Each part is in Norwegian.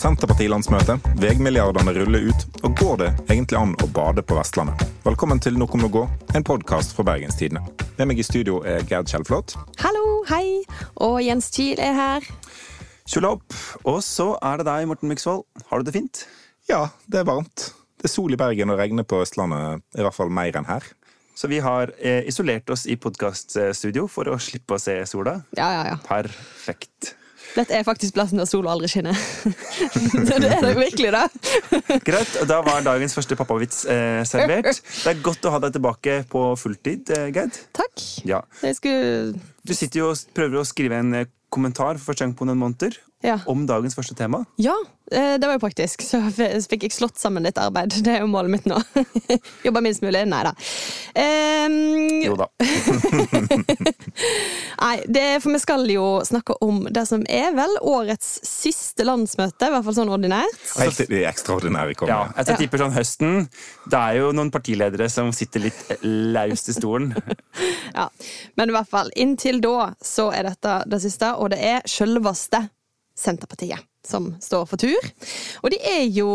Senterpartilandsmøte, veimilliardene ruller ut, og går det egentlig an å bade på Vestlandet? Velkommen til Nok om å gå, en podkast fra Bergenstidene. Med meg i studio er Gerd Kjellflot. Hallo, hei. Og Jens Kiel er her. Kjola opp. Og så er det deg, Morten Myksvold. Har du det fint? Ja, det er varmt. Det er sol i Bergen og regner på Østlandet, i hvert fall mer enn her. Så vi har eh, isolert oss i podkaststudio for å slippe å se sola. Ja, ja, ja. Perfekt. Dette er faktisk plassen der sola aldri skinner. det er det virkelig, da. Greit. Da var dagens første pappavits eh, servert. Det er godt å ha deg tilbake på fulltid, eh, Gerd. Takk. Ja. Jeg skulle Du sitter jo og prøver å skrive en eh, kommentar for første gang på noen måneder Ja. om dagens første tema. Ja, eh, det var jo praktisk. Så fikk jeg slått sammen litt arbeid. Det er jo målet mitt nå. Jobbe minst mulig. Nei da. Um... Jo da. Nei, det, for vi skal jo snakke om det som er vel årets siste landsmøte, i hvert fall sånn ordinært. Helt til de ekstraordinære kommer. Ja, altså, jeg Ja. tipper sånn høsten. Det er jo noen partiledere som sitter litt laust i stolen. Ja. Men i hvert fall, inntil da så er dette det siste, og det er sjølveste Senterpartiet som står for tur. Og de er jo,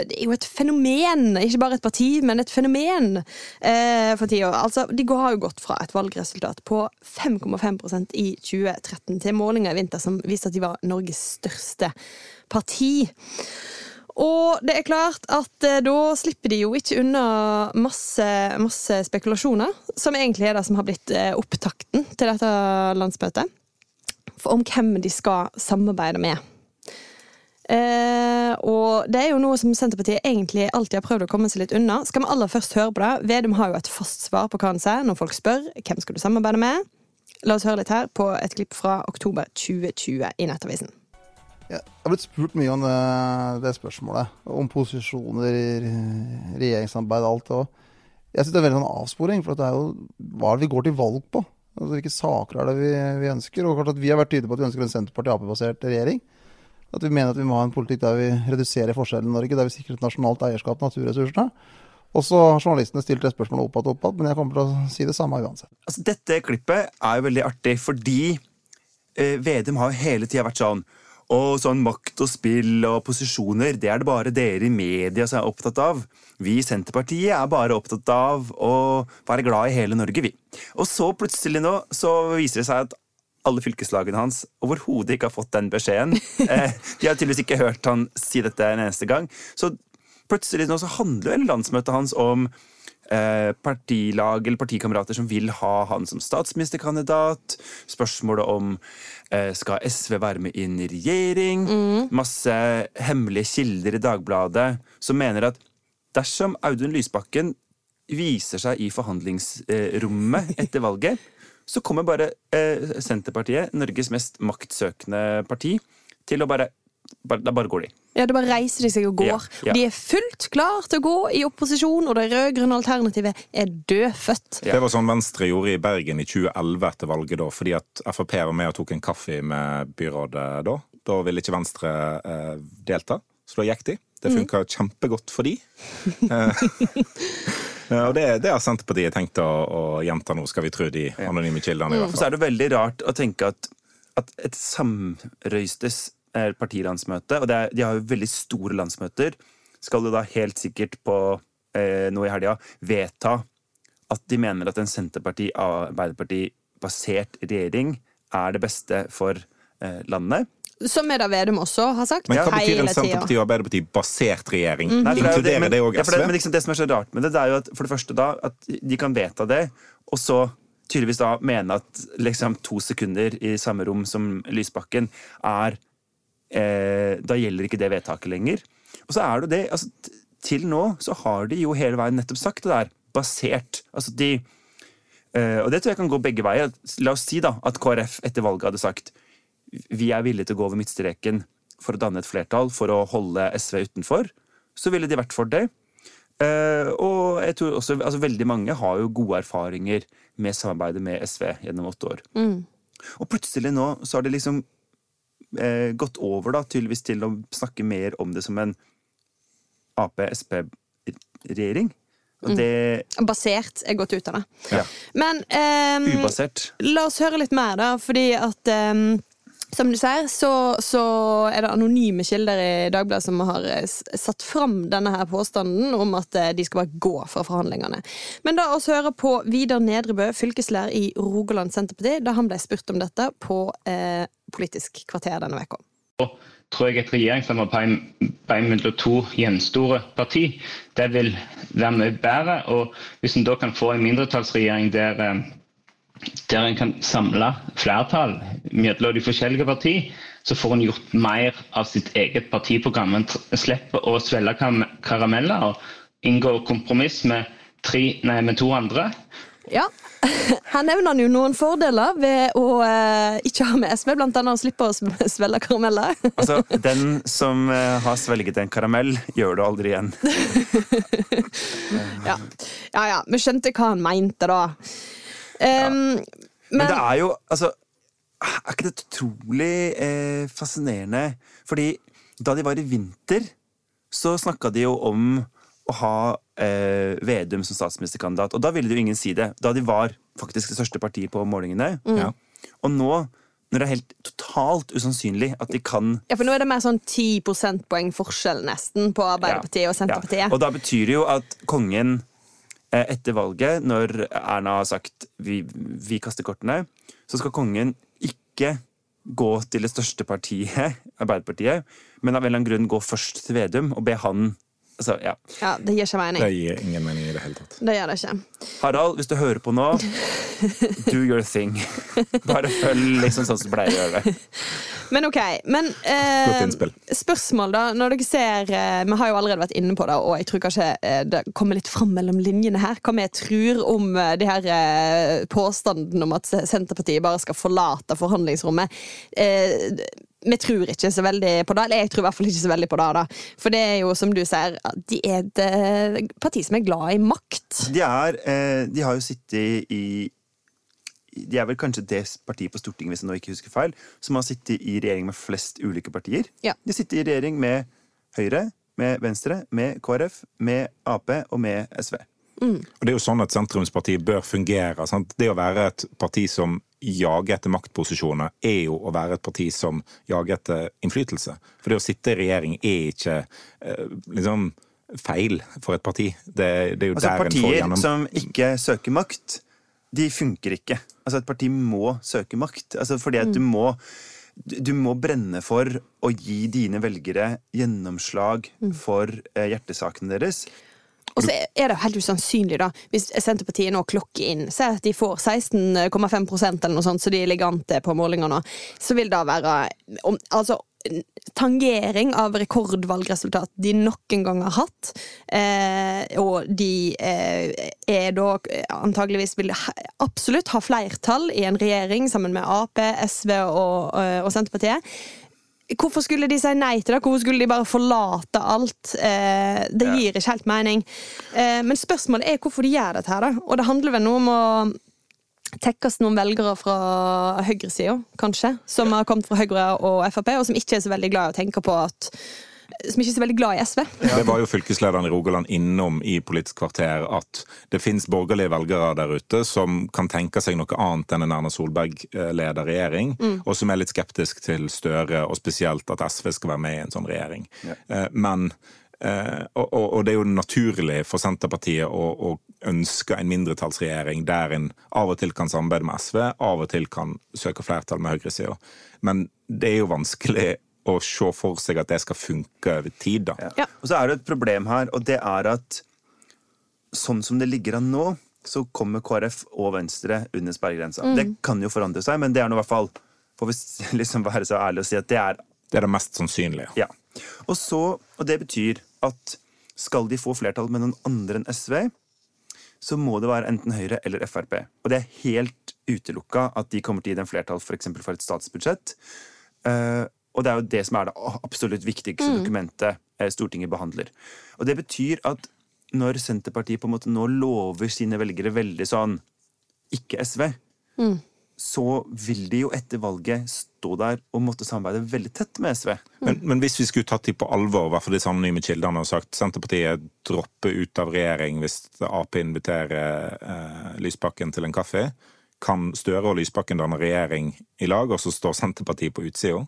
det er jo et fenomen, ikke bare et parti, men et fenomen eh, for tida. Altså, de har jo gått fra et valgresultat på 5,5% i 2013 til målinger i vinter som viste at de var Norges største parti. Og det er klart at eh, da slipper de jo ikke unna masse, masse spekulasjoner, som egentlig er det som har blitt eh, opptakten til dette landsmøtet. For om hvem de skal samarbeide med. Eh, og det er jo noe som Senterpartiet egentlig alltid har prøvd å komme seg litt unna. Skal vi aller først høre på det? Vedum har jo et fast svar på hva han sier når folk spør hvem skal du samarbeide med. La oss høre litt her på et klipp fra oktober 2020 i Nettavisen. Jeg har blitt spurt mye om det, det spørsmålet. Om posisjoner, regjeringssamarbeid alt. Og jeg synes det er veldig sånn avsporing, for det er jo hva det vi går til valg på? Altså, Hvilke saker er det vi, vi ønsker? Og klart at Vi har vært tydelige på at vi ønsker en Senterparti-Ap-basert regjering. At vi mener at vi må ha en politikk der vi reduserer forskjellene i Norge, der vi sikrer et nasjonalt eierskap til naturressursene. Og så har journalistene stilt det spørsmålet opp igjen og opp igjen, men jeg kommer til å si det samme uansett. Altså, dette klippet er jo veldig artig, fordi eh, Vedum har jo hele tida vært sånn og sånn makt og spill og posisjoner, det er det bare dere i media som er opptatt av. Vi i Senterpartiet er bare opptatt av å være glad i hele Norge, vi. Og så plutselig nå så viser det seg at alle fylkeslagene hans overhodet ikke har fått den beskjeden. Eh, de har tydeligvis ikke hørt han si dette en eneste gang. Så plutselig nå så handler vel landsmøtet hans om partilag eller partikamerater som vil ha han som statsministerkandidat. Spørsmålet om eh, skal SV være med inn i regjering. Masse hemmelige kilder i Dagbladet som mener at dersom Audun Lysbakken viser seg i forhandlingsrommet etter valget, så kommer bare eh, Senterpartiet, Norges mest maktsøkende parti, til å bare, bare Da bare går de. Ja, Da bare reiser de seg og går. Ja, ja. De er fullt klar til å gå i opposisjon, og det rød-grønne alternativet er dødfødt. Ja. Det var sånn Venstre gjorde i Bergen i 2011 etter valget da, fordi at Frp var med og tok en kaffe med byrådet da. Da ville ikke Venstre eh, delta, så da gikk de. Det funka kjempegodt for de. Eh, og det, det har Senterpartiet tenkt å, å gjenta nå, skal vi tro de anonyme kildene. i hvert Og fall. så er det veldig rart å tenke at, at et samrøystes partilandsmøte, og det er, de har jo veldig store landsmøter, skal jo da helt sikkert på eh, noe i helga vedta at de mener at en Senterparti-Arbeiderparti-basert regjering er det beste for eh, landet. Som Eda Vedum også har sagt. Men hva betyr en. Senterparti- og Arbeiderparti-basert regjering? Nei, det er Inkluderer det òg ja, for det, men liksom det som er så rart med det, det er jo at for det første da, at de kan vedta det, og så tydeligvis da mene at liksom to sekunder i samme rom som Lysbakken er eh, Da gjelder ikke det vedtaket lenger. Og så er det det altså, Til nå så har de jo hele veien nettopp sagt det der. Basert. Altså de eh, Og det tror jeg kan gå begge veier. La oss si da at KrF etter valget hadde sagt vi er villige til å gå over midtstreken for å danne et flertall for å holde SV utenfor, så ville de vært for det. Uh, og jeg tror også, altså Veldig mange har jo gode erfaringer med samarbeidet med SV gjennom åtte år. Og plutselig nå så har det liksom gått over da, tydeligvis til å snakke mer om det som en Ap-Sp-regjering. Og det Basert er gått ut av det. ja, Men um, ubasert. la oss høre litt mer, da, fordi at um, Som du ser, så, så er det anonyme kilder i Dagbladet som har eh, satt fram denne her påstanden om at eh, de skal bare gå fra forhandlingene. Men da oss høre på Vidar Nedrebø, fylkeslærer i Rogaland Senterparti, da han ble spurt om dette på eh, Politisk kvarter denne veka. tror jeg et regjeringssamarbeid mellom to gjenstore parti, det vil være mye bedre. Og hvis en da kan få en mindretallsregjering der, eh, der en kan samle flertall mellom de forskjellige parti, så får en gjort mer av sitt eget partiprogram. En slipper å svelge karameller og inngå kompromiss med, tre, nei, med to andre. Ja, Her nevner han jo noen fordeler ved å eh, ikke ha med SV, blant annet å slippe å svelge karameller. Altså, Den som eh, har svelget en karamell, gjør det aldri igjen. ja. ja ja, vi skjønte hva han mente, da. Um, Men det er jo altså Er ikke det utrolig eh, fascinerende? Fordi da de var i vinter, så snakka de jo om å ha eh, Vedum som statsministerkandidat. Og da ville jo ingen si det. Da de var faktisk det største partiet på målingene. Ja. Og nå, når det er helt totalt usannsynlig at de kan Ja, for nå er det mer sånn 10 prosentpoeng forskjell nesten på Arbeiderpartiet og Senterpartiet. Ja. Og da betyr det jo at kongen eh, etter valget, når Erna har sagt vi, vi kaster kortene, så skal kongen ikke gå til det største partiet, Arbeiderpartiet, men av en eller annen grunn gå først til Vedum og be han altså, ja. Ja, Det gir ikke mening. Det gir ingen mening i det hele tatt. Det gjør det ikke. Harald, hvis du hører på nå, do your thing. Bare følg liksom sånn som du pleier å gjøre det. Men ok, men eh, spørsmål, da. Når dere ser eh, Vi har jo allerede vært inne på det, og jeg tror kanskje eh, det kommer litt fram mellom linjene her. Hva vi tror om eh, de her eh, påstandene om at Senterpartiet bare skal forlate forhandlingsrommet. Eh, vi tror ikke så veldig på det. Eller jeg tror i hvert fall ikke så veldig på det. da. For det er jo, som du sier, de er et eh, parti som er glad i makt. De, er, eh, de har jo sittet i De er vel kanskje det partiet på Stortinget hvis jeg nå ikke husker feil, som har sittet i regjering med flest ulike partier. Ja. De sitter i regjering med Høyre, med Venstre, med KrF, med Ap og med SV. Og det er jo sånn at sentrumspartiet bør fungere. Sant? Det å være et parti som jager etter maktposisjoner, er jo å være et parti som jager etter innflytelse. For det å sitte i regjering er ikke eh, liksom feil for et parti. Det, det er jo Altså der en får gjennom Partier som ikke søker makt, de funker ikke. Altså Et parti må søke makt. Altså Fordi at du må du må brenne for å gi dine velgere gjennomslag for eh, hjertesakene deres. Og så er det helt usannsynlig, da, hvis Senterpartiet nå klokker inn. Se at de får 16,5 eller noe sånt, så de ligger an til på målinger nå. Så vil det være om, altså, tangering av rekordvalgresultat de noen gang har hatt. Eh, og de eh, er da antageligvis vil absolutt ha flertall i en regjering sammen med Ap, SV og, eh, og Senterpartiet. Hvorfor skulle de si nei til det? Hvorfor skulle de bare forlate alt? Eh, det gir ikke helt mening. Eh, men spørsmålet er hvorfor de gjør dette her, da. Og det handler vel noe om å tekkes noen velgere fra høyresida, kanskje, som har kommet fra Høyre og Frp, og som ikke er så veldig glad i å tenke på at Som ikke er så veldig glad i SV. Det var jo fylkeslederen i Rogaland innom i Politisk kvarter at det fins borgerlige velgere der ute som kan tenke seg noe annet enn en Erna Solberg-leder regjering, og som er litt skeptisk til Støre, og spesielt at SV skal være med i en sånn regjering. Ja. Men eh, og, og og det er jo naturlig for Senterpartiet å, å ønske en mindretallsregjering der en av og til kan samarbeide med SV, av og til kan søke flertall med høyresida. Men det er jo vanskelig å se for seg at det skal funke over tid, da. Ja. Ja. Og så er det et problem her, og det er at sånn som det ligger an nå, så kommer KrF og Venstre under sperregrensa. Det kan jo forandre seg, men det er nå i hvert fall Får vi liksom være så ærlige og si at det er Det er det mest sannsynlige. Ja. Og, så, og det betyr at skal de få flertall med noen andre enn SV, så må det være enten Høyre eller Frp. Og det er helt utelukka at de kommer til å gi dem flertall for, eksempel for et statsbudsjett. Eh, og det er jo det som er det absolutt viktigste dokumentet eh, Stortinget behandler. Og det betyr at når Senterpartiet på en måte nå lover sine velgere veldig sånn ikke SV, så vil de jo etter valget stå der og måtte samarbeide veldig tett med SV. Men, men hvis vi skulle tatt de på alvor, i hvert fall disse anonyme kildene, og sagt Senterpartiet dropper ut av regjering hvis Ap inviterer eh, Lysbakken til en kaffe, kan Støre og Lysbakken danne regjering i lag, og så står Senterpartiet på utsida?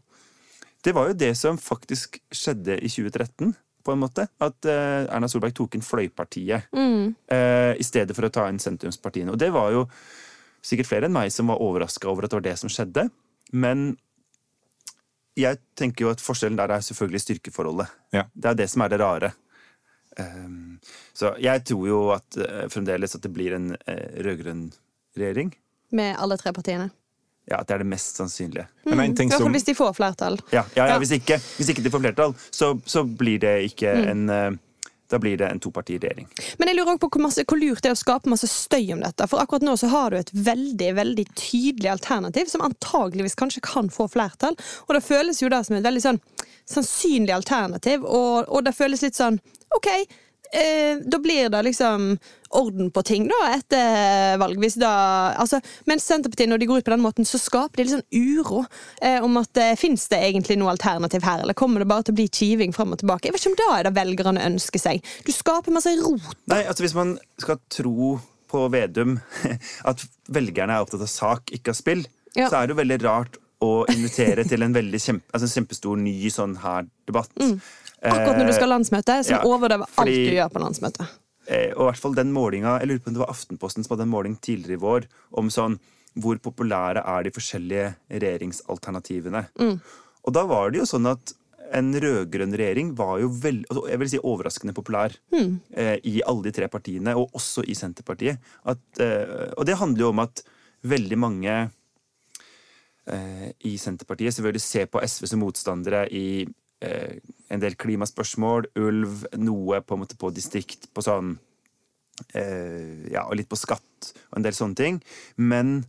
Det var jo det som faktisk skjedde i 2013, på en måte. At eh, Erna Solberg tok inn fløypartiet eh, i stedet for å ta inn sentrumspartiene. Og det var jo sikkert flere enn meg som var overraska over at det var det som skjedde. Men jeg tenker jo at forskjellen der er selvfølgelig styrkeforholdet. Ja. Det er det som er det rare. Um, så jeg tror jo at uh, fremdeles at det blir en uh, rød-grønn regjering. Med alle tre partiene. Ja, At det er det mest sannsynlige. Men I ting hvert som fall hvis de får flertall. Ja, ja, ja, Ja. Hvis, ikke, hvis ikke de får flertall, så, så blir det ikke en uh, Da blir det en topartiregjering. Men jeg lurer også på hvor, masse, hvor lurt det er å skape masse støy om dette. For akkurat nå så har du et veldig veldig tydelig alternativ som antageligvis kanskje kan få flertall. Og det føles jo da som et veldig sånn sannsynlig alternativ, og, og det føles litt sånn OK. Eh, da blir det liksom orden på ting da etter valg. Hvis da, altså, mens Senterpartiet når de går ut på den måten, så skaper de litt sånn uro eh, om at eh, fins det egentlig noe alternativ her, eller kommer det bare til å bli kiving fram og tilbake? Jeg vet ikke om da er det velgerne ønsker seg. Du skaper masse rot. Nei, altså Hvis man skal tro på Vedum at velgerne er opptatt av sak, ikke av spill, Ja. så er det jo veldig rart å invitere til en veldig kjempe, altså en kjempestor ny sånn her debatt. Akkurat når du skal ha landsmøte, som ja, overdøver alt du gjør på landsmøte. Eh, og i hvert fall den målinga, Jeg lurer på om det var Aftenposten som hadde en måling tidligere i vår om sånn hvor populære er de forskjellige regjeringsalternativene. Og da var det jo sånn at en rød-grønn regjering var jo vel, altså, jeg vil si overraskende populær eh, i alle de tre partiene, og også i Senterpartiet. At, eh, og det handler jo om at veldig mange i Senterpartiet selvfølgelig se på SV som motstandere i eh, en del klimaspørsmål, ulv, noe på på distrikt, på sånn eh, Ja, og litt på skatt og en del sånne ting. Men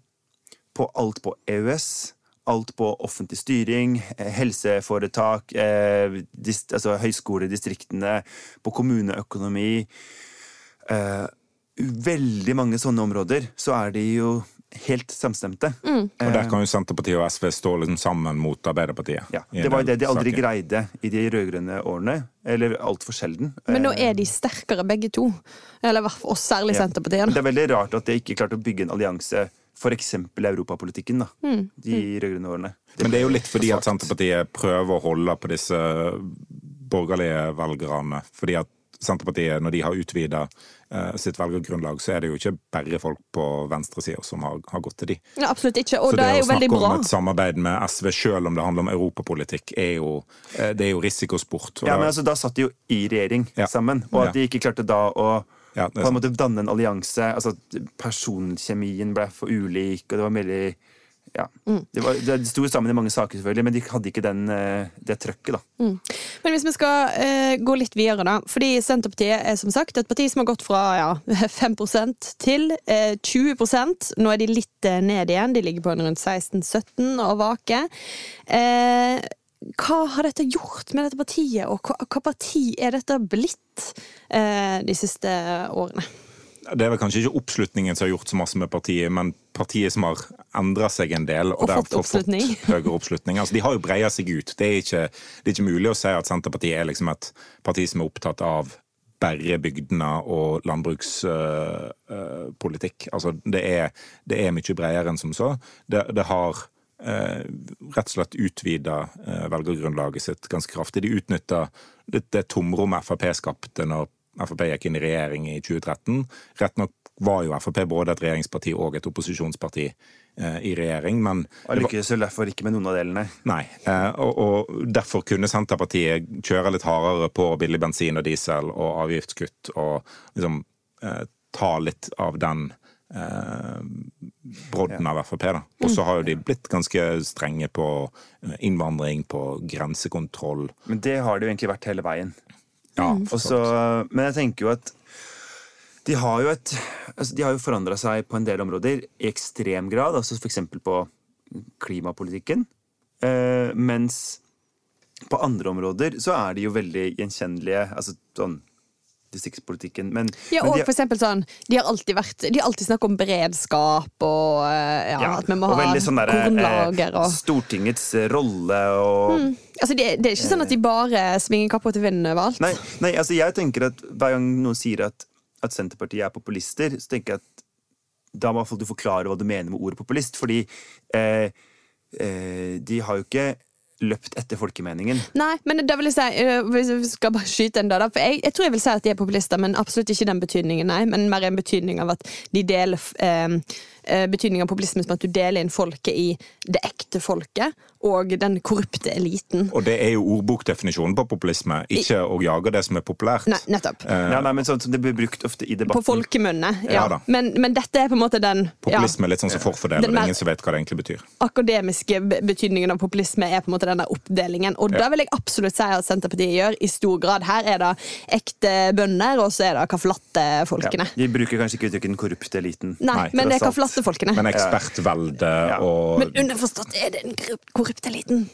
på alt på EØS, alt på offentlig styring, eh, helseforetak, eh, dist, altså høyskoledistriktene, på kommuneøkonomi eh, Veldig mange sånne områder så er de jo helt samstemte. Og der kan jo Senterpartiet og SV stå liksom sammen mot Arbeiderpartiet. Ja, det var jo det de aldri saken. greide i de rød-grønne årene. Eller altfor sjelden. Men nå Eh, er de sterkere begge to. Eller oss, særlig Ja. Senterpartiet. Det er veldig rart at de ikke klarte å bygge en allianse, f.eks. i europapolitikken, da. Mm. De rød-grønne årene. Men det er jo litt fordi at. Senterpartiet prøver å holde på disse borgerlige velgerne. Fordi at Senterpartiet, når de har utvida eh, sitt velgergrunnlag, så er det jo ikke bare folk på venstresida som har, har gått til de. Ja, absolutt ikke. Og Så det det er jo veldig bra. Så det å snakke om et samarbeid med SV, selv om det handler om europapolitikk, er jo, eh, det er jo risikosport. Og Ja, men altså, Da satt de jo i regjering Ja. sammen, og at Ja. de ikke klarte da å Ja, på en måte danne en allianse. altså Personkjemien ble for ulik, og det var veldig ja. Mm. Det, var, det sto sammen i mange saker, selvfølgelig, men de hadde ikke den, eh, det trøkket, da. Men hvis vi skal eh, gå litt videre, da. Fordi Senterpartiet er som sagt et parti som har gått fra ja, 5 til eh, 20% Nå er de litt eh, ned igjen. De ligger på en rundt 16-17 og vaker. Eh, hva har dette gjort med dette partiet, og hva, hva parti er dette blitt eh, de siste årene? Det er vel kanskje ikke oppslutningen som har gjort så masse med partiet, men partiet som har endra seg en del. Og, Og fått oppslutning. fått høyere oppslutning. Altså, de har jo breia seg ut. Det er, ikke, det er ikke mulig å si at Senterpartiet er liksom et parti som er opptatt av bare bygdene og landbrukspolitikk. altså, det er, det er mye bredere enn som så. Det, det har uh, rett og slett utvida eh, velgergrunnlaget sitt ganske kraftig. De utnytta det, det tomrommet Frp skapte når Frp gikk inn i regjering i 2013. Rett nok var jo Frp både et regjeringsparti og et opposisjonsparti eh, i regjering, men Og lykkes vel derfor ikke med noen av delene. Nei, eh, og, og derfor kunne Senterpartiet kjøre litt hardere på billig bensin og diesel og avgiftskutt og liksom eh, ta litt av den eh, brodden av Frp. da. Og så har jo de blitt ganske strenge på eh, innvandring, på grensekontroll. Men det har det jo egentlig vært hele veien. Ja, Og så- men jeg tenker jo at de har jo, et, altså de har jo forandra seg på en del områder i ekstrem grad, altså f.eks. på klimapolitikken. Eh, mens på andre områder så er de jo veldig gjenkjennelige. Altså sånn distriktspolitikken. Men, Ja, men og for eksempel sånn De har alltid vært De har alltid snakket om beredskap og eh, ja, ja, at vi må ha sånn derre, kornlager eh, og Stortingets rolle og Altså, det, det er ikke sånn at de bare svinger kappa til vinden overalt. Nei, nei, altså jeg tenker at hver gang noen sier at, at Senterpartiet er populister, så tenker jeg at da må i du forklare hva du mener med ordet populist. Fordi eh, eh, de har jo ikke løpt etter folkemeningen. Nei, men da vil jeg si øh, Hvis vi skal bare skyte en da, For jeg, jeg tror jeg vil si at de er populister, men absolutt ikke den betydningen, nei. Men mer en betydning av at de deler eh, eh, Betydning av populisme som at du deler inn folket i det ekte folket og den korrupte eliten. Og det er jo ordbokdefinisjonen på populisme, ikke å jage det som er populært. Nei, nettopp. Eh, Ja, nei, men sånn Det blir brukt ofte i På debatten. folkemunne. Ja. Ja men, men dette er på en måte den Populisme er litt sånn som forfordeler. Ingen som vet hva det egentlig betyr. akademiske betydningen av populisme er på en måte den der oppdelingen. Og da vil jeg absolutt si at Senterpartiet gjør i stor grad. Her er det ekte bønder, og så er det kaffelatte-folkene. Ja, de bruker kanskje ikke uttrykket den korrupte eliten. Nei, Nei, men det er tross kaffelatte-folkene. Men ekspertvelde Ja. og Men underforstått er det den korrupt eliten.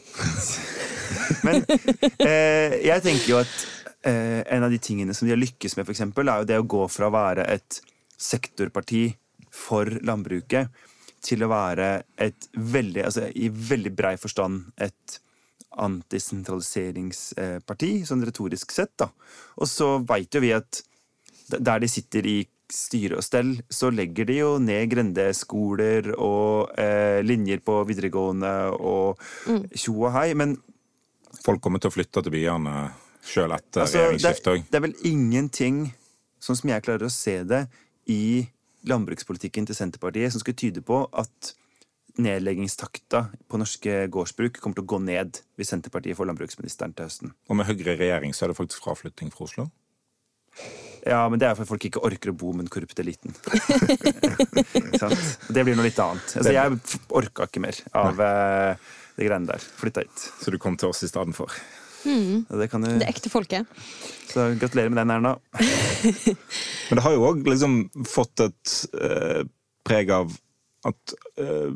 Men eh, jeg tenker jo at eh, en av de tingene som de har lykkes med, for eksempel, er jo det å gå fra å være et sektorparti for landbruket til å være et veldig, altså i veldig brei forstand et antisentraliseringsparti, sånn retorisk sett. da. Og så veit jo vi at der de sitter i styre og stell, så legger de jo ned grendeskoler og eh, linjer på videregående og tjo og hei. Men folk kommer til å flytte til byene sjøl etter altså, det, regjeringsskiftet òg. det er vel ingenting, sånn som jeg klarer å se det, i landbrukspolitikken til Senterpartiet som skulle tyde på at nedleggingstakta på norske gårdsbruk kommer til å gå ned hvis Senterpartiet får landbruksministeren til høsten. Og med Høyre i regjering så er det faktisk fraflytting fra Oslo. Ja, men det er fordi folk ikke orker å bo med den korrupte eliten. Det blir noe litt annet. Altså, jeg orka ikke mer av uh, de greiene der. Flytta hit. Så du kom til oss i stedet for. Det kan du, Det ekte folket. så gratulerer med den, Erna. Men det har jo òg liksom fått et uh, preg av at eh,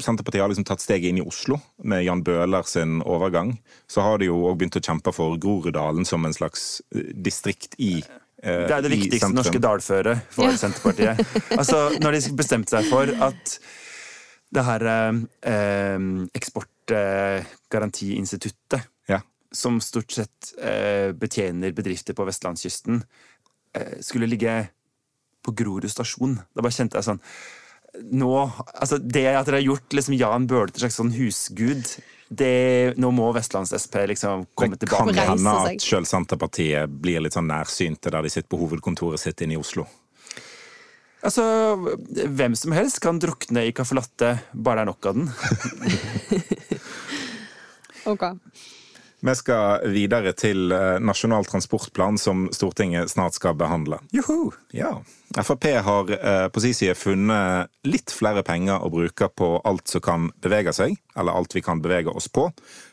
Senterpartiet har liksom tatt steget inn i Oslo med Jan Bøhler sin overgang. Så har de jo òg begynt å kjempe for Groruddalen som en slags eh, distrikt i eh, Det er det viktigste norske dalføret for Ja. Senterpartiet. Altså, Når de bestemte seg for at det her eh, eksportgarantiinstituttet, Ja. som stort sett eh, betjener bedrifter på vestlandskysten, eh, skulle ligge på Grorud stasjon. Da bare kjente jeg sånn nå, altså Det at dere har gjort liksom Jan Bøhler til en slags sånn husgud det, Nå må Vestlands-SP liksom komme Det tilbake. Det Reise hende at sjøl Senterpartiet blir litt sånn nærsynte der de sitter på hovedkontoret sitt inne i Oslo. Altså, Hvem som helst kan drukne i caffè latte, bare det er nok av den. Ok. Vi skal videre til eh, Nasjonal transportplan, som Stortinget snart skal behandle. Juhu! Ja. Frp har eh, på sin side funnet litt flere penger å bruke på alt som kan bevege seg, eller alt vi kan bevege oss på.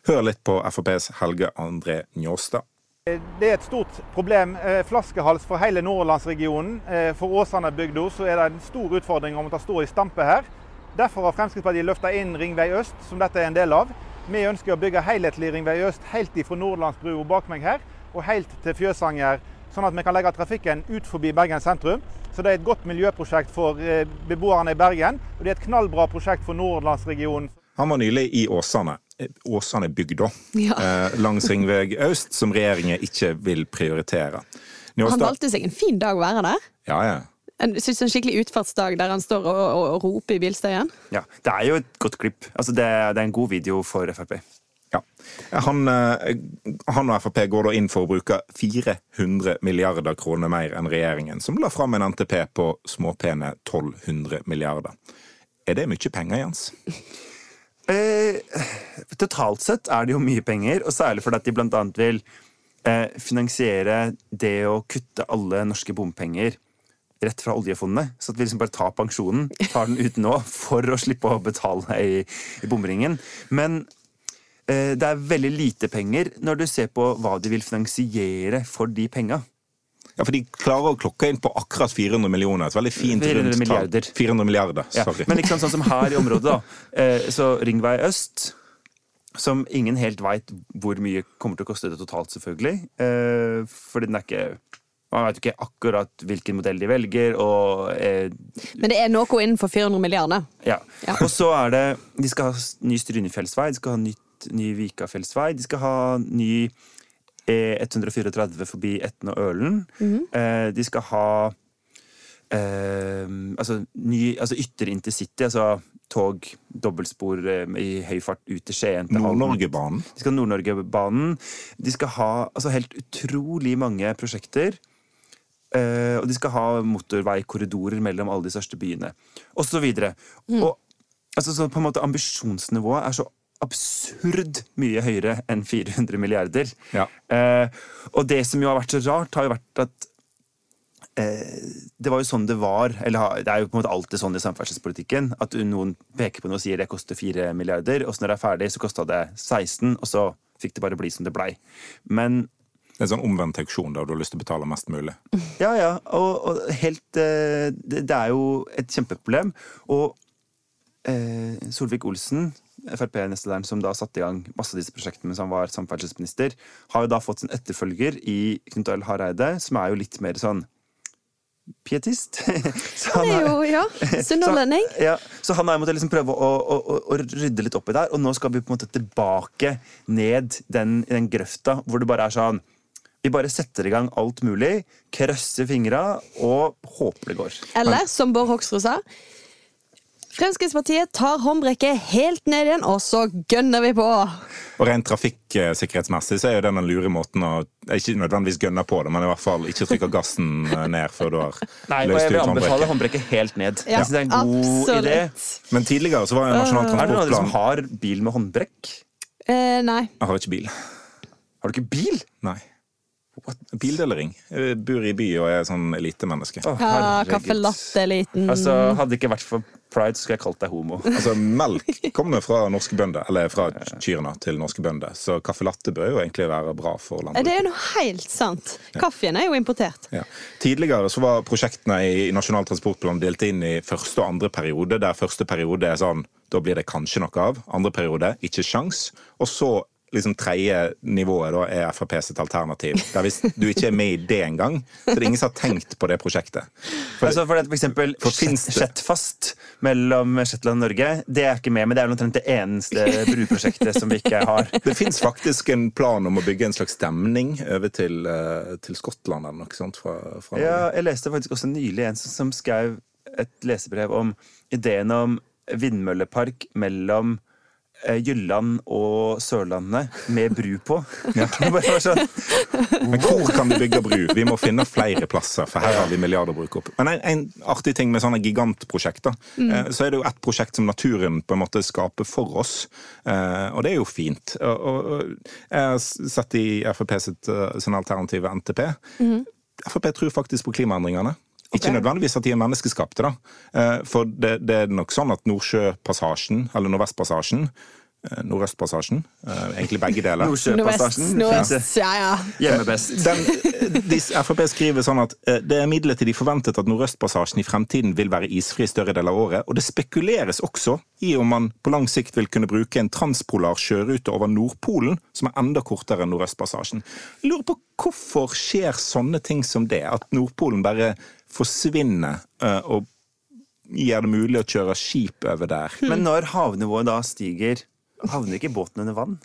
Hør litt på FrPs Helge André Njåstad. Det er et stort problem. eh, Flaskehals for hele Nordlandsregionen. For Åsane-bygda så er det en stor utfordring om å ta stå i stampe her. Derfor har Fremskrittspartiet løfta inn Ringvei øst, som dette er en del av. Vi ønsker å bygge helhetlig Ringvei øst helt ifra Nordlandsbrua bak meg her, og helt til Fjøsanger, sånn at vi kan legge trafikken ut forbi Bergen sentrum. Så det er et godt miljøprosjekt for eh, beboerne i Bergen, og det er et knallbra prosjekt for Nordlandsregionen. Han var nylig i Åsane. Eh, Åsane bygda. Ja. Eh, langs Ringveg øst, som regjeringen ikke vil prioritere. Han valgte seg en fin dag å være der. Ja, ja. En, synes en skikkelig utfartsdag der han står og, og, og roper i bilstøyen. Ja, Det er jo et godt klipp. Altså, det, det er en god video for Frp. Ja. Han, eh, han og Frp går da inn for å bruke 400 milliarder kroner mer enn regjeringen, som la fram en NTP på småpene 1200 milliarder. Er det mye penger, Jens? Eh, totalt sett er det jo mye penger, og særlig fordi at de bl.a. vil eh, finansiere det å kutte alle norske bompenger rett fra oljefondet. Så at vi liksom bare tar pensjonen, tar den ut nå, for å slippe å betale i, i bomringen. Men eh, det er veldig lite penger når du ser på hva de vil finansiere for de penga. Ja, for de klarer å klokke inn på akkurat 400 millioner. Et veldig fint 400 rundt milliarder. 400 milliarder, Ja, men sant, sånn som her i området, da. Eh, så Ringvei øst, som ingen helt veit hvor mye kommer til å koste det totalt, selvfølgelig. Eh, fordi den er ikke Man vet ikke akkurat hvilken modell de velger, og eh, Men det er noe innenfor 400 milliarder. ja. Ja. Og så er det De skal ha ny Strynefjellsvei, de skal ha nytt, ny Vikafjellsvei, de skal ha ny E134 forbi Etne og Ølen. Mhm. eh, de skal ha eh, altså, ny, altså ytre intercity, altså tog, dobbeltspor eh, i høy fart ut til Skien. Nord-Norgebanen. De skal ha Nord-Norgebanen. De skal ha altså, helt utrolig mange prosjekter. Eh, og de skal ha motorveikorridorer mellom alle de største byene. Og så videre. Og altså, så på en måte ambisjonsnivået er så absurd mye høyere enn 400 milliarder. Ja. Uh, og det som jo har vært så rart, har jo vært at uh, det var jo sånn det var, eller det er jo på en måte alltid sånn i samferdselspolitikken, at noen peker på noe og sier det koster 4 milliarder, og så når det er ferdig, så kosta det 16, og så fikk det bare bli som det blei. Men en sånn omvendt auksjon da, du har lyst til å betale mest mulig. ja, ja, og, og helt eh, det, det er jo et kjempeproblem. Og eh, Solvik-Olsen, Frp-nestlederen som da satte i gang masse av disse prosjektene mens han var samferdselsminister, har jo da fått sin etterfølger i Knut Arild Hareide, som er jo litt mer sånn pietist. Så Han er er- jo, ja, sunnhordlending. så, ja, så han har måttet liksom prøve å, å, å, å rydde litt opp i det her, og nå skal vi på en måte tilbake ned den, den grøfta hvor det bare er sånn Vi bare setter i gang alt mulig, krøsser fingra og håper det går. Eller som Bård Hoksrud sa Fremskrittspartiet tar håndbrekket helt ned igjen, og så gønner vi på. Og rent trafikksikkerhetsmessig så er jo det den lure måten å ikke nødvendigvis gønne på det, men i hvert fall ikke trykke gassen eh, ned før du har Nei, håndbrekket. Nei, jeg vil anbefale håndbrekket. helt ned. Ja, jeg synes det er en god idé. absolutt. Men tidligere så var jo Nasjonal Er det noen som har bil med håndbrekk? Eh, nei. Jeg har ikke bil. Har du ikke bil? Nei. Bildelering. Jeg bor i by og er sånn elitemenneske. Å, ja, Caffè latte-eliten. Altså, hadde det ikke vært for pride, skulle jeg kalt deg homo. Altså, Melk kommer fra norske bønder, eller fra kyrne til norske bønder, så caffè latte bør jo egentlig være bra for landet. Det er jo noe helt sant. Kaffen er jo importert. Ja. Tidligere så var prosjektene i Nasjonal transportplan delt inn i første og andre periode, der første periode er sånn da blir det kanskje noe av. Andre periode ikke sjans. Og så liksom tredje nivået da er Frp sitt alternativ. Der hvis du ikke er med i det engang, så det er ingen som har tenkt på det prosjektet. For, Altså for, det, for eksempel Shetfast mellom Shetland og Norge, det er ikke med, men det er omtrent det eneste bruprosjektet som vi ikke har. det fins faktisk en plan om å bygge en slags stemning over til, eh, til Skottland eller noe sånt. Fra, fra Ja, jeg leste faktisk også nylig en som, som skrev et lesebrev om ideen om vindmøllepark mellom Jylland og Sørlandet med bru på. Var sånn, Men hvor kan vi bygge bru? Vi må finne flere plasser, for her har vi milliarder å bruke opp. Men en, en artig ting med sånne gigantprosjekter, eh, så er det jo ett prosjekt som naturen på en måte skaper for oss. Eh, og det er jo fint. Og, og, og jeg har sett i Frp sitt, eh, sin alternative NTP. Frp tror faktisk på klimaendringene. Ikke nødvendigvis at de er menneskeskapte, da. Eh, For det, det er nok sånn at Nordsjøpassasjen, eller Nordvestpassasjen, eh, Nordøstpassasjen, eh, egentlig begge deler Nordsjøpassasjen. Nordøst, ja, ja. Hjemme best. den, de, Frp skriver sånn at eh, det er imidlertid forventet at Nordøstpassasjen i fremtiden vil være isfri større deler av året, og det spekuleres også i om man på lang sikt vil kunne bruke en transpolar sjørute over Nordpolen, som er enda kortere enn Nordøstpassasjen. Jeg lurer på hvorfor skjer sånne ting som det, at Nordpolen bare forsvinner eh, og gjør det mulig å kjøre skip over der. Men når havnivået da stiger, havner ikke båten under vann?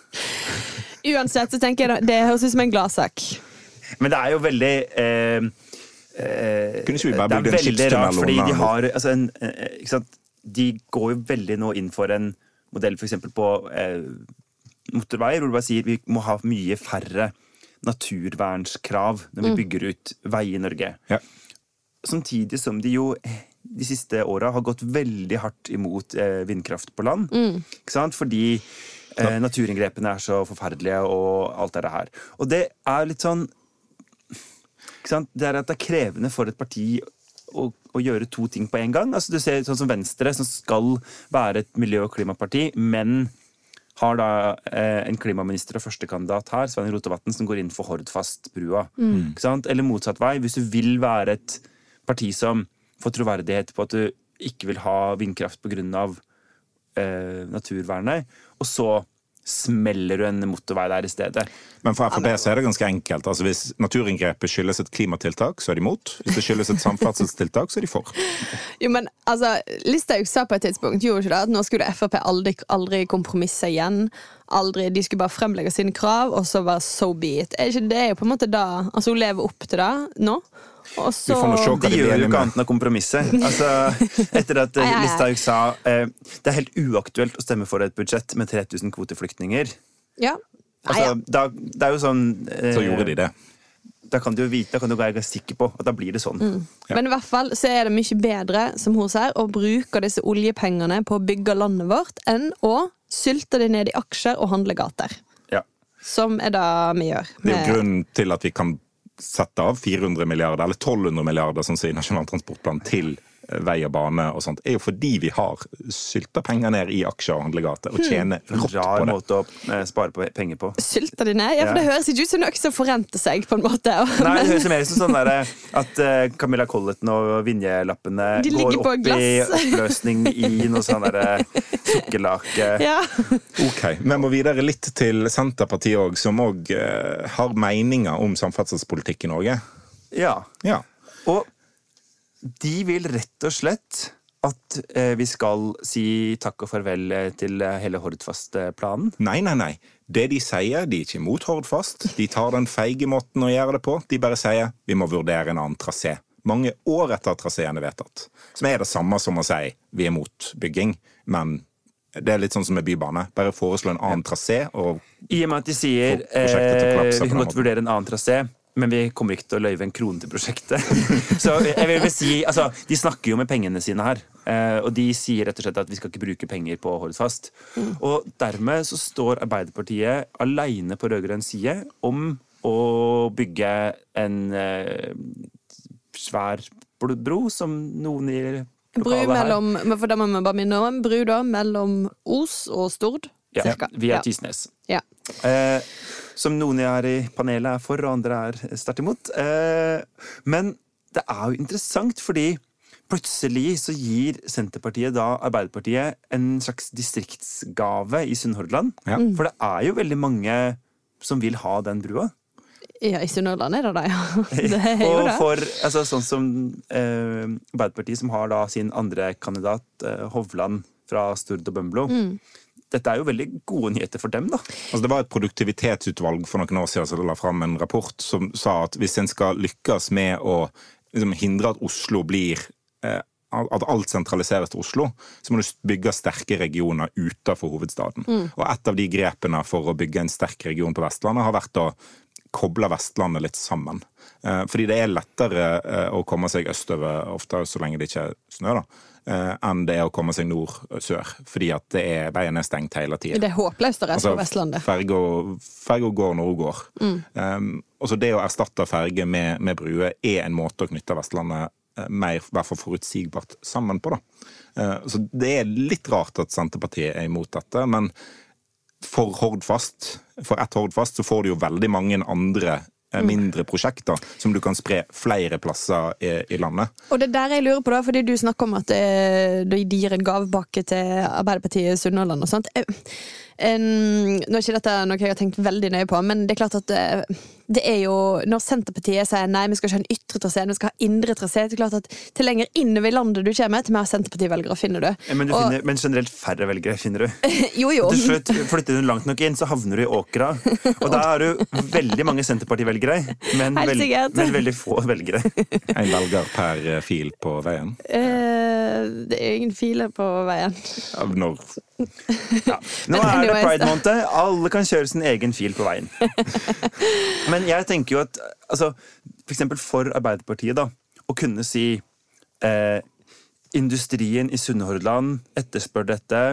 Uansett så tenker jeg det høres ut som en gladsak. Men det er jo veldig eh, eh, Kunne ikke vi bare Det bygd en skipstunnel fordi de har altså en, eh, ikke sant? De går jo veldig nå inn for en modell eksempel på eh, motorveier, hvor du bare sier vi må ha mye færre naturvernskrav når vi bygger ut vei i Norge. Ja. Samtidig som de jo de siste åra har gått veldig hardt imot eh, vindkraft på land. Ikke sant? Fordi eh, naturinngrepene er så forferdelige og alt det her. Og det er litt sånn ikke sant? Det er at det er krevende for et parti å, å gjøre to ting på en gang. Altså, du ser sånn som Venstre, som skal være et miljø- og klimaparti, men har da eh, en klimaminister og førstekandidat her, Svein Rotevatn, som går inn for Hordfast-brua. Mm. Eller motsatt vei. Hvis du vil være et parti som får troverdighet på at du ikke vil ha vindkraft pga. Eh, naturvernet, og så smeller du en motorvei der i stedet. Men for Frp så er det ganske enkelt. Altså Hvis naturinngrepet skyldes et klimatiltak, så er de imot. Hvis det skyldes et samferdselstiltak, så er de for. Jo, men altså, Listhaug sa på et tidspunkt gjorde ikke det, at nå skulle Frp aldri, aldri kompromisse igjen. Aldri, De skulle bare fremlegge sine krav, og så var so be it. Er ikke det er jo på en måte da Altså Hun lever opp til det nå. Og så får nå se hva De de gjør jo ikke annet enn å kompromisse. Altså, etter at eh. Listhaug sa eh, det er helt uaktuelt å stemme for et budsjett med 3000 kvoteflyktninger. Ja. Altså, da, det er jo sånn eh, Så gjorde de det. Da kan du jo vite, da kan du være sikker på at da blir det sånn. Men i hvert fall så er det mye bedre, som hun sier, å bruke disse oljepengene på å bygge landet vårt, enn å sylte det ned i aksjer og handlegater. Ja. Som er det vi gjør. Det er jo grunnen til at vi kan sette av 400 milliarder, eller 1200 milliarder, som sier Nasjonal transportplan, til vei og bane og sånt, er jo fordi vi har sylta penger ned i aksjer og handlegater og tjener rått på det. Rar måte å eh, spare på penger på. Sylta de ned? Ja, for det høres ikke ut som noe som forrenter seg, på en måte. Nei, det høres mer ut som sånn der, at eh, Camilla Collett og Vinje-lappene går opp i oppløsning i noe sånn derre sukkerlake. Ja. Ok, Vi må videre litt til Senterpartiet òg, som òg eh, har meninger om samferdselspolitikk i Norge. Ja. Ja. Og de vil rett og slett at eh, vi skal si takk og farvel eh, til eh, hele Hordfast-planen. Nei, nei, nei. Det de sier, de er ikke imot Hordfast. De tar den feige måten å gjøre det på. De bare sier vi må vurdere en annen trasé. Mange år etter at traseen er vedtatt. Som er det samme som å si vi er mot bygging, men det er litt sånn som med bybane. Bare foreslå en annen trasé og I og med at de sier eh, vi måten. vurdere en annen trasé, men vi kommer ikke til å løyve en krone til prosjektet. Så jeg vil vel si, altså, De snakker jo med pengene sine her. eh, Og de sier rett og slett at vi skal ikke bruke penger på Hordfast. Og dermed så står Arbeiderpartiet aleine på rød-grønn side om å bygge en eh, svær bro, som noen i Bru lokalet her mellom for det må vi bare minne om, bru da, mellom Os og Stord. ja, via Ja. Tysnes. Ja. Eh, som noen her i panelet er for, og andre er sterkt imot. Eh, men det er jo interessant, fordi plutselig så gir Senterpartiet da Arbeiderpartiet en slags distriktsgave i Sunnhordland. Ja. For det er jo veldig mange som vil ha den brua. ja, i Sunnhordland er det det, ja. Det er jo Og for altså, sånn som eh, Arbeiderpartiet, som har da sin andre kandidat, eh, Hovland fra Stord og Bømlo. Mm. Dette er jo veldig gode nyheter for dem, da. Altså, det var et produktivitetsutvalg for noen år siden som la fram en rapport som sa at hvis en skal lykkes med å liksom, hindre at Oslo blir eh, at alt sentraliseres til Oslo, så må du bygge sterke regioner utenfor hovedstaden. Og et av de grepene for å bygge en sterk region på Vestlandet har vært å koble Vestlandet litt sammen. Eh, fordi det er lettere eh, å komme seg østover, ofte så lenge det ikke er snø, da, enn det å komme seg nord-sør. Fordi at det er, veien er stengt hele tida. Det er håpløst å reise Altså, på Vestlandet. Ferga går når hun går. Um, og så det å erstatte ferge med, med brue er en måte å knytte Vestlandet eh, mer i hvert fall forutsigbart sammen på. da. Uh, så det er litt rart at Senterpartiet er imot dette, men for Hordfast, for ett Hordfast, så får du jo veldig mange andre eh, mindre prosjekter som du kan spre flere plasser i, i landet. Og det er der jeg lurer på, da, fordi du snakker om at eh, de gir en gavepakke til Arbeiderpartiet i Sunnhordland og sånt. Nå er ikke dette noe jeg har tenkt veldig nøye på, men det er klart at eh, det er jo Når Senterpartiet sier nei, vi skal ikke ha en ytre trasé, vi skal ha indre trasé, det er klart at til lenger innover i landet du kommer, til mer Senterparti-velgere finner du. Men, du Og- finner, men generelt færre velgere finner du. Jo, jo. Til slutt flytter du langt nok inn, så havner du i Åkra. Og da har du veldig mange Senterparti-velgere, men, Helt vel, men veldig få velgere. En velger per fil på veien. Eh, det er ingen filer på veien. Ja, Ja. Nå er det pride-måned. Alle kan kjøre sin egen fil på veien. Men jeg tenker jo at altså, for eksempel for Arbeiderpartiet, da, å kunne si eh, Industrien i Sunnhordland etterspør dette.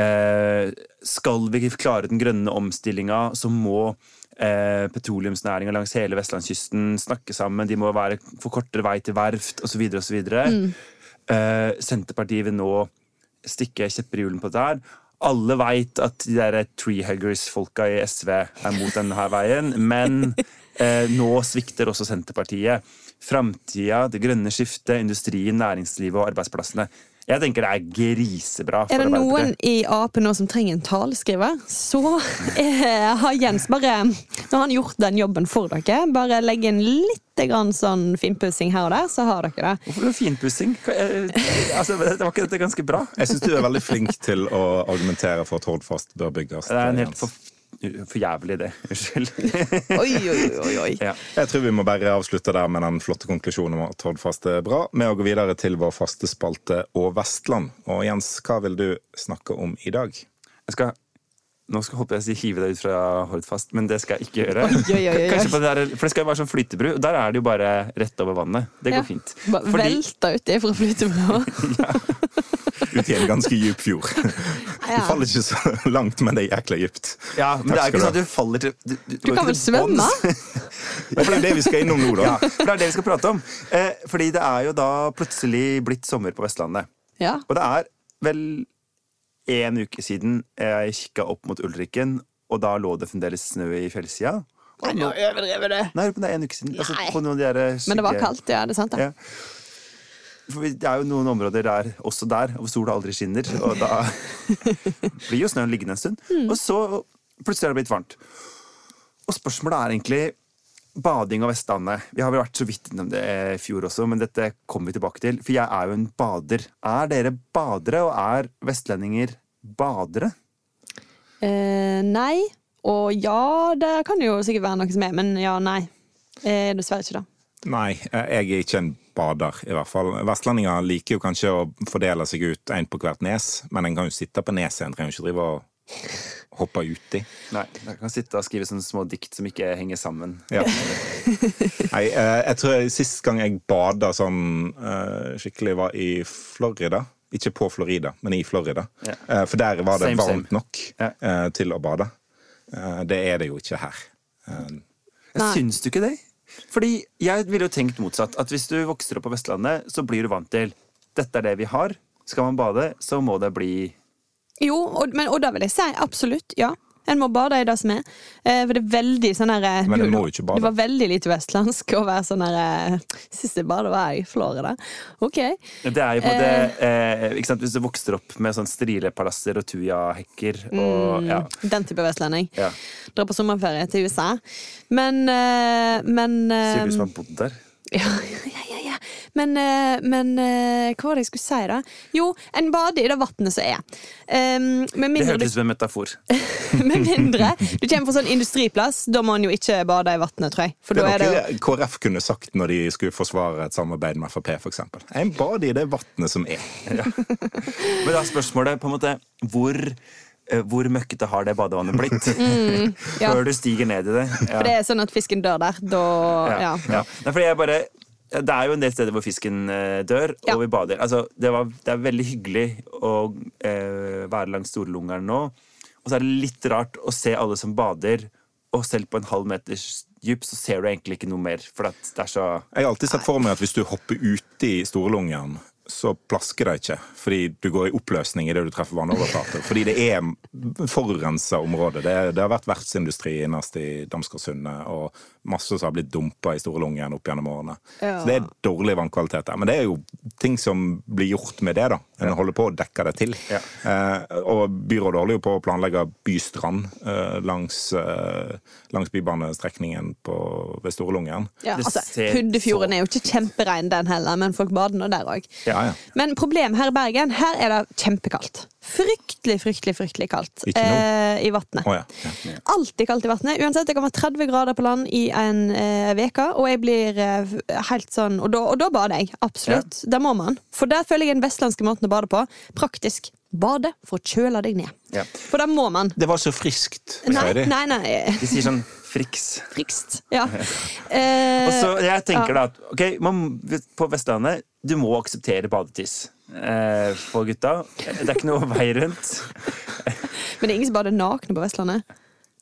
Eh, skal vi klare den grønne omstillinga, så må eh, petroleumsnæringa langs hele vestlandskysten snakke sammen. De må være, få kortere vei til verft osv. osv. Mm. Eh, Senterpartiet vil nå stikke kjepper i hjulene på dette her. Alle veit at de der treehuggers-folka i SV er mot denne veien, men eh, nå svikter også Senterpartiet. Framtida, det grønne skiftet, industrien, næringslivet og arbeidsplassene. Jeg tenker det er grisebra for Er det noen i Ap nå som trenger en taleskriver, så eh, har Jens bare Nå har han gjort den jobben for dere. Bare legg inn litt grann sånn finpussing her og der, så har dere det. Hvorfor noe finpussing? Eh, Altså, det var ikke dette ganske bra? Jeg syns du er veldig flink til å argumentere for at Hordfast bør bygges. Det er en helt Jens. For, jævlig, det. Unnskyld. Oi, oi, oi, oi. ja. Jeg tror vi må bare avslutte der med den flotte konklusjonen om at Hordfast er bra, med å gå videre til vår faste spalte Og Vestland. Og Jens, hva vil du snakke om i dag? Jeg skal nå skal håper jeg å si hive deg ut fra Hordfast, men det skal jeg ikke gjøre. Oi, oi, oi, oi. Kanskje på det der, for det skal jo være sånn flytebru, og der er det jo bare rett over vannet. Det går Ja. fint. Bare Fordi- Velta uti det fra flyte med noe. Ut i en ganske dyp fjord. Ja. Du faller ikke så langt, men det er jækla dypt. Ja, men det er ikke sånn at du faller til Du, du, Du kan vel svømme? for det er det vi skal innom nå, da. Ja, for det er det vi skal prate om. Eh, fordi det er jo da plutselig blitt sommer på Vestlandet. Ja. Og det er vel en uke siden jeg kikka opp mot Ulriken, og da lå det fremdeles snø i fjellsida. Nei, Nå overdriver du. Nei, men det er en uke siden. Altså, på noen av de syke... Men det var kaldt, ja. Det er sant, det. Ja. For det er jo noen områder der, også der hvor sola aldri skinner, og da blir jo snøen liggende en stund. Mm. Og så plutselig er det blitt varmt. Og spørsmålet er egentlig bading og Vestlandet. Vi har vel vært så vidt innom det i fjor også, men dette kommer vi tilbake til. For jeg er jo en bader. Er dere badere, og er vestlendinger badere? Eh, nei. Og ja, det kan jo sikkert være noe som er, men ja, nei. Eh, dessverre ikke det. Nei, jeg er ikke en bader, i hvert fall. Vestlendinger liker jo kanskje å fordele seg ut én på hvert nes, men en kan jo sitte på neset, en trenger jo ikke drive og hoppe uti. Nei. Jeg kan sitte og skrive sånne små dikt som ikke henger sammen. Ja. Nei, eh, jeg tror sist gang jeg bada sånn eh, skikkelig, var i Florida. Ikke på Florida, men i Florida. Ja. Eh, For der var det Same, same. varmt nok Ja. eh, til å bade. Eh, Det er det jo ikke her. Eh, Nei. Syns du ikke det? Fordi jeg ville jo tenkt motsatt. At hvis du vokser opp på Vestlandet, så blir du vant til dette er det vi har. Skal man bade, så må det bli Jo, og, men, og da vil jeg si absolutt, ja. En må bade i det som er. Eh, for det er veldig sånn her eh, Men en du- må jo ikke bade. Det var veldig lite vestlandsk å være sånn her eh, Siste badet, var jeg i Florida. Ok. Det er jo på det eh, ikke sant? Hvis du vokser opp med sånn strilepalasser og tujahekker og ja. Den type vestlending. ja. Drar på sommerferie til USA. Men eh, Men eh, Sier du som har bodd der? Ja, ja, ja, ja. Men, eh, men eh, hva var det jeg skulle si, da? Jo, en bader i det vannet som er. Um, med Det mindre hørtes ut som en metafor. Med mindre du kommer fra sånn industriplass, da må en jo ikke bade i vannet, tror jeg. For Det da er er det noe KrF kunne sagt når de skulle forsvare et samarbeid med Frp, f.eks. En bader i det vannet som er. Men da er spørsmålet på en måte hvor, hvor møkkete har det badevannet blitt? ja. Før du stiger ned i det. Ja. For det er sånn at fisken dør der. Da Ja. Ja. Nei, fordi jeg bare det er jo en del steder hvor fisken eh, dør, Ja. og vi bader. Altså, det, var, det er veldig hyggelig å eh, være langs Storlungeren nå. Og så er det litt rart å se alle som bader, og selv på en halv meters dyp så ser du egentlig ikke noe mer. For at det er så Jeg har alltid sett for meg at hvis du hopper uti storlungen, så plasker det ikke. Fordi du går i oppløsning idet du treffer vannoverflater. Fordi det er forurensa område. Det, det har vært verftsindustri innerst i Damsgårdsundet, og masse som har blitt dumpa i storlungen opp gjennom årene. Ja. Så det er dårlig vannkvalitet der. Men det er jo ting som blir gjort med det, da. En holder på å dekke det til. Ja. Eh, og byrådet holder jo på å planlegge bystrand eh, langs, eh, langs bybanestrekningen på, ved Storlungen. Ja, altså, Huddefjorden Puddefjorden er jo ikke kjemperein, den heller, men folk bader nå der òg. Ja, ja. Men problemet her i Bergen, her er det kjempekaldt. Fryktelig, fryktelig fryktelig kaldt eh, i vannet. Oh, ja. Ja. Alltid kaldt i vannet. Uansett, det kan være 30 grader på land i en eh, og jeg blir eh, helt sånn Og da, og da bader jeg. Absolutt. Det må man. For der føler jeg den vestlandske måten å bade på. Praktisk. Bade for å kjøle deg ned. Ja. For det må man. Det var så friskt, Nei, nei, nei. De sier sånn friks. Frikst. Ja. Eh, Og så jeg tenker ja. da at ok, man, på Vestlandet du må akseptere badetiss eh, for gutta. Det er ikke noe vei rundt. Men det er ingen som bader nakne på Vestlandet.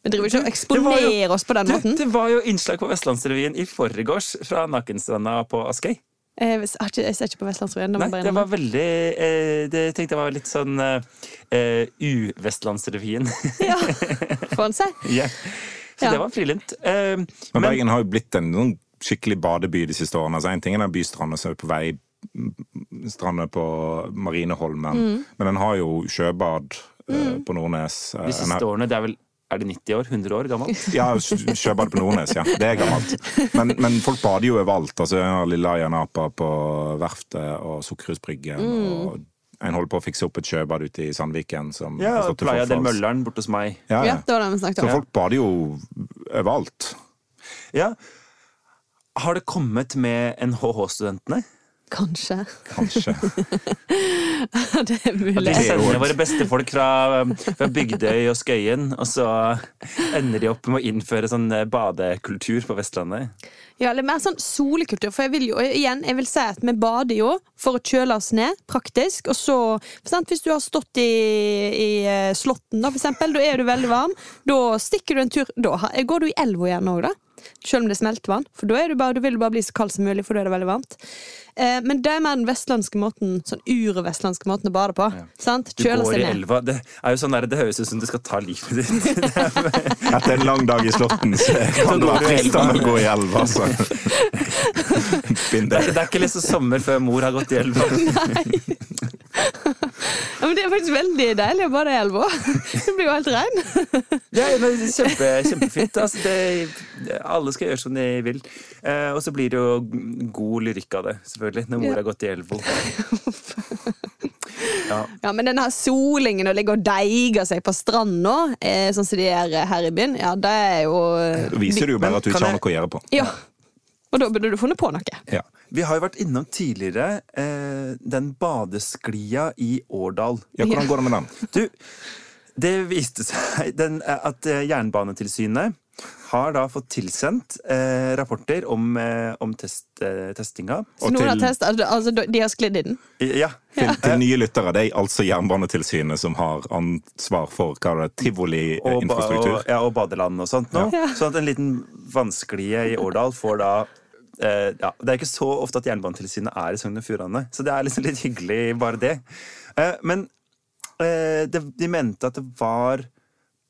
Vi driver ikke og eksponere jo- eksponerer oss på den det, måten. det var jo innslag på Vestlandsrevyen i forgårs fra Nakenstranda på Askøy. Jeg, jeg ser ikke på Vestlandsrevyen. Nei, det var veldig eh, Det tenkte jeg var litt sånn eh, U-Vestlandsrevyen. Ja, får en si. ja. Så Ja. det var frilunt. Eh, Men men Bergen har jo blitt en noen skikkelig badeby de siste årene. Altså, en ting er den bystranda som er på vei stranda på Marineholmen, Mm. men den har jo sjøbad eh, på Nordnes. Eh, de siste årene, det er vel er det 90 år? 100 år gammelt? Ja, sjø- sjøbad på Nordnes, ja. Det er gammelt. Men, men folk bader jo overalt. Altså, jeg har Lilla Janapa på verftet og Sukkerhusbryggen Mm. og en holder på å fikse opp et sjøbad ute i Sandviken. Som Ja, Playa del. Mølleren borte hos meg. Ja, Ja, ja. det var det vi snakket Så folk bader jo overalt. Ja. Har det kommet med NHH-studentene? Kanskje. Kanskje. det er mulig. De er sender våre beste folk fra, fra Bygdøy og Skøyen, og så ender de opp med å innføre sånn eh, badekultur på Vestlandet. Ja, eller mer sånn solekultur. For jeg vil jo igjen, jeg vil si at vi bader jo for å kjøle oss ned, praktisk. Og så, sant, hvis du har stått i, i eh, Slåtten, da, for eksempel, da er du veldig varm. Da stikker du en tur Da går du i elva igjen òg, da. Selv om det er smeltevann. For da, er du bare, du vil du bare bli så kald som mulig, for da er det veldig varmt. Eh, men det er mer den vestlandske måten Sånn ure-vestlandske måten å bade på. Sant? Du går i elva. Det er jo sånn der, det høres ut som du skal ta livet ditt. Etter en lang dag i Slåtten så kan det være fristende å gå i elva. Altså. Det det. er, det er ikke liksom sommer før mor har gått i elva. Ja, men det er faktisk veldig deilig å bade i elva. Du blir jo helt rein. Ja, men kjempe, kjempefint. Altså, det, alle skal gjøre som de vil. Eh, og så blir det jo god lyrikk av det, selvfølgelig, når mor Ja. har gått i elva. Ja. Ja, men denne her solingen og ligge og deige seg på stranda, eh, sånn som de gjør her i byen, ja, det er jo Da viser det jo bare at du ikke har noe å gjøre på. Ja. Og da burde du funnet på noe. Ja. Vi har jo vært innom tidligere eh, den badesklia i Årdal. ja, Hvordan går det med den? Du, det viste seg den, eh, at eh, Jernbanetilsynet har da fått tilsendt eh, rapporter om, eh, om test, eh, testinga. Så Og noen har testa, testet, altså de har sklidd i den. Ja. Til, til nye lyttere, det er altså Jernbanetilsynet som har ansvar for hva det er, Og, ba, tivoliinfrastruktur. og, ja, og badeland og sånt nå. Ja. Sånn at en liten vannsklie i Årdal får da eh, ja, Det er ikke så ofte at Jernbanetilsynet er i Sogn og Fjordane, så det er liksom litt hyggelig, bare det. Eh, men eh, det, de mente at det var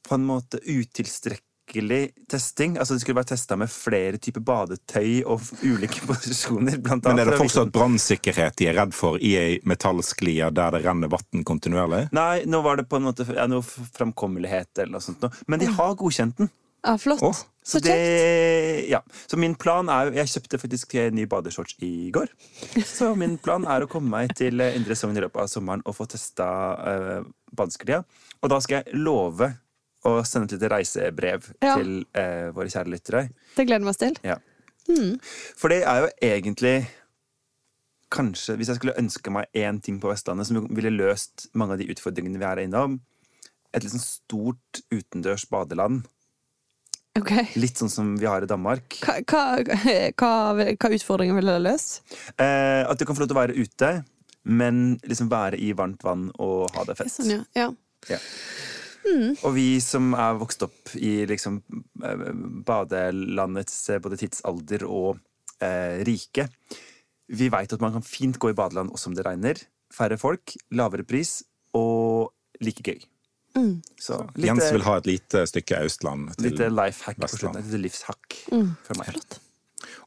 på en måte utilstrekkelig testing. Altså Det skulle være testa med flere typer badetøy og ulike posisjoner. Blant Men er det fortsatt brannsikkerhet de er redd for i ei metallsklie der det renner vann kontinuerlig? Nei, nå var det på en måte ja, noe framkommelighet eller noe sånt. Men de har godkjent den. Ja, flott. Å, så det, ja. så min plan er Jeg kjøpte faktisk en ny badeshorts i går. Så min plan er å komme meg til eh, Indre Sogn i løpet av sommeren og få testa uh, badesklia. Og da skal jeg love å sende et lite reisebrev Ja. til uh, våre kjære lyttere. Det gleder vi oss til. Ja. For det er jo egentlig Kanskje, hvis jeg skulle ønske meg én ting på Vestlandet som ville løst mange av de utfordringene vi er innom Et litt sånn stort utendørs badeland. Ok. Litt sånn som vi har i Danmark. Hva, hva, hva, hva utfordringer vil det løse? Eh, at du kan få lov til å være ute, men liksom være i varmt vann og ha det fett. Sånn, ja. ja. Ja. Og vi som er vokst opp i liksom eh, badelandets eh, både tidsalder og eh, rike, vi veit at man kan fint gå i badeland også om det regner. Færre folk, lavere pris og like gøy. Så litt, Jens vil ha et lite stykke Austland Til... lite life hack på Vestland. slutten. Et lite livshack for meg.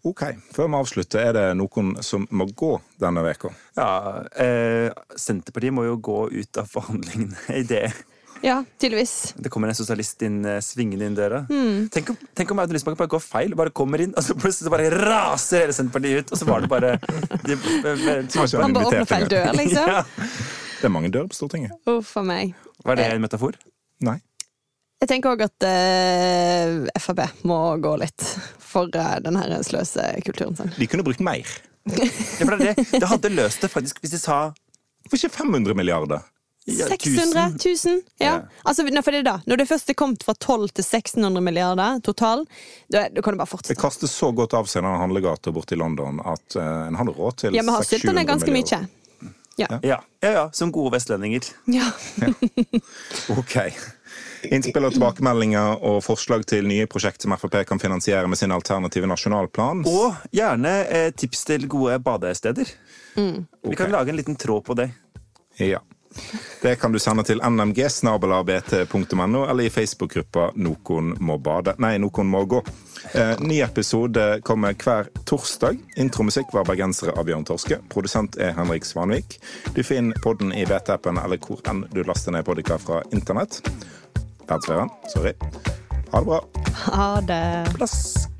Ok, Før vi avslutter, er det noen som må gå denne veka? Ja, eh, Senterpartiet må jo gå ut av forhandlingene i det ja, tydeligvis. Det kommer en sosialist inn, eh, svingende inn døra. Tenk, om, tenk om Audun Lysbakken bare går feil, bare kommer inn, og så plutselig så bare raser hele Senterpartiet ut, og så var det bare de, ikke Han bare åpner feil dør, liksom. ja. Det er mange dører på Stortinget. Uff a meg. Var det en metafor? Nei. Jeg tenker òg at uh, Frp må gå litt for uh, den her sløsekulturen sin. De kunne brukt mer. Det, det, det hadde løst det faktisk hvis de sa Hvorfor ikke 500 milliarder? ja, 600 000? Ja. Ja. Altså, nå, for det da, når det først er kommet fra 12 til 1600 milliarder total, da, da kan du bare Det fortsette. kastes så godt av seg den handlegata borte i London at uh, en hadde råd til Ja, vi har 600-700 sylta ganske milliarder. mye. Ja. ja, ja, ja, som gode vestlendinger. ja. Ok. Innspill og tilbakemeldinger og forslag til nye prosjekt som Frp kan finansiere med sin alternative nasjonalplan. Og gjerne eh, tips til gode badesteder. Vi kan lage en liten tråd på det. Ja. Det kan du sende til nmg.bt.no eller i Facebook-gruppa Nokon må bade. Nei, Nokon må gå. Eh, ny episode kommer hver torsdag. Intromusikk var bergensere av Bjørn Torske. Produsent er Henrik Svanvik. Du finner podden i BT-appen eller hvor enn du laster ned podika fra internett. Verdensveien, sorry. Ha det bra. Ha det. Plass!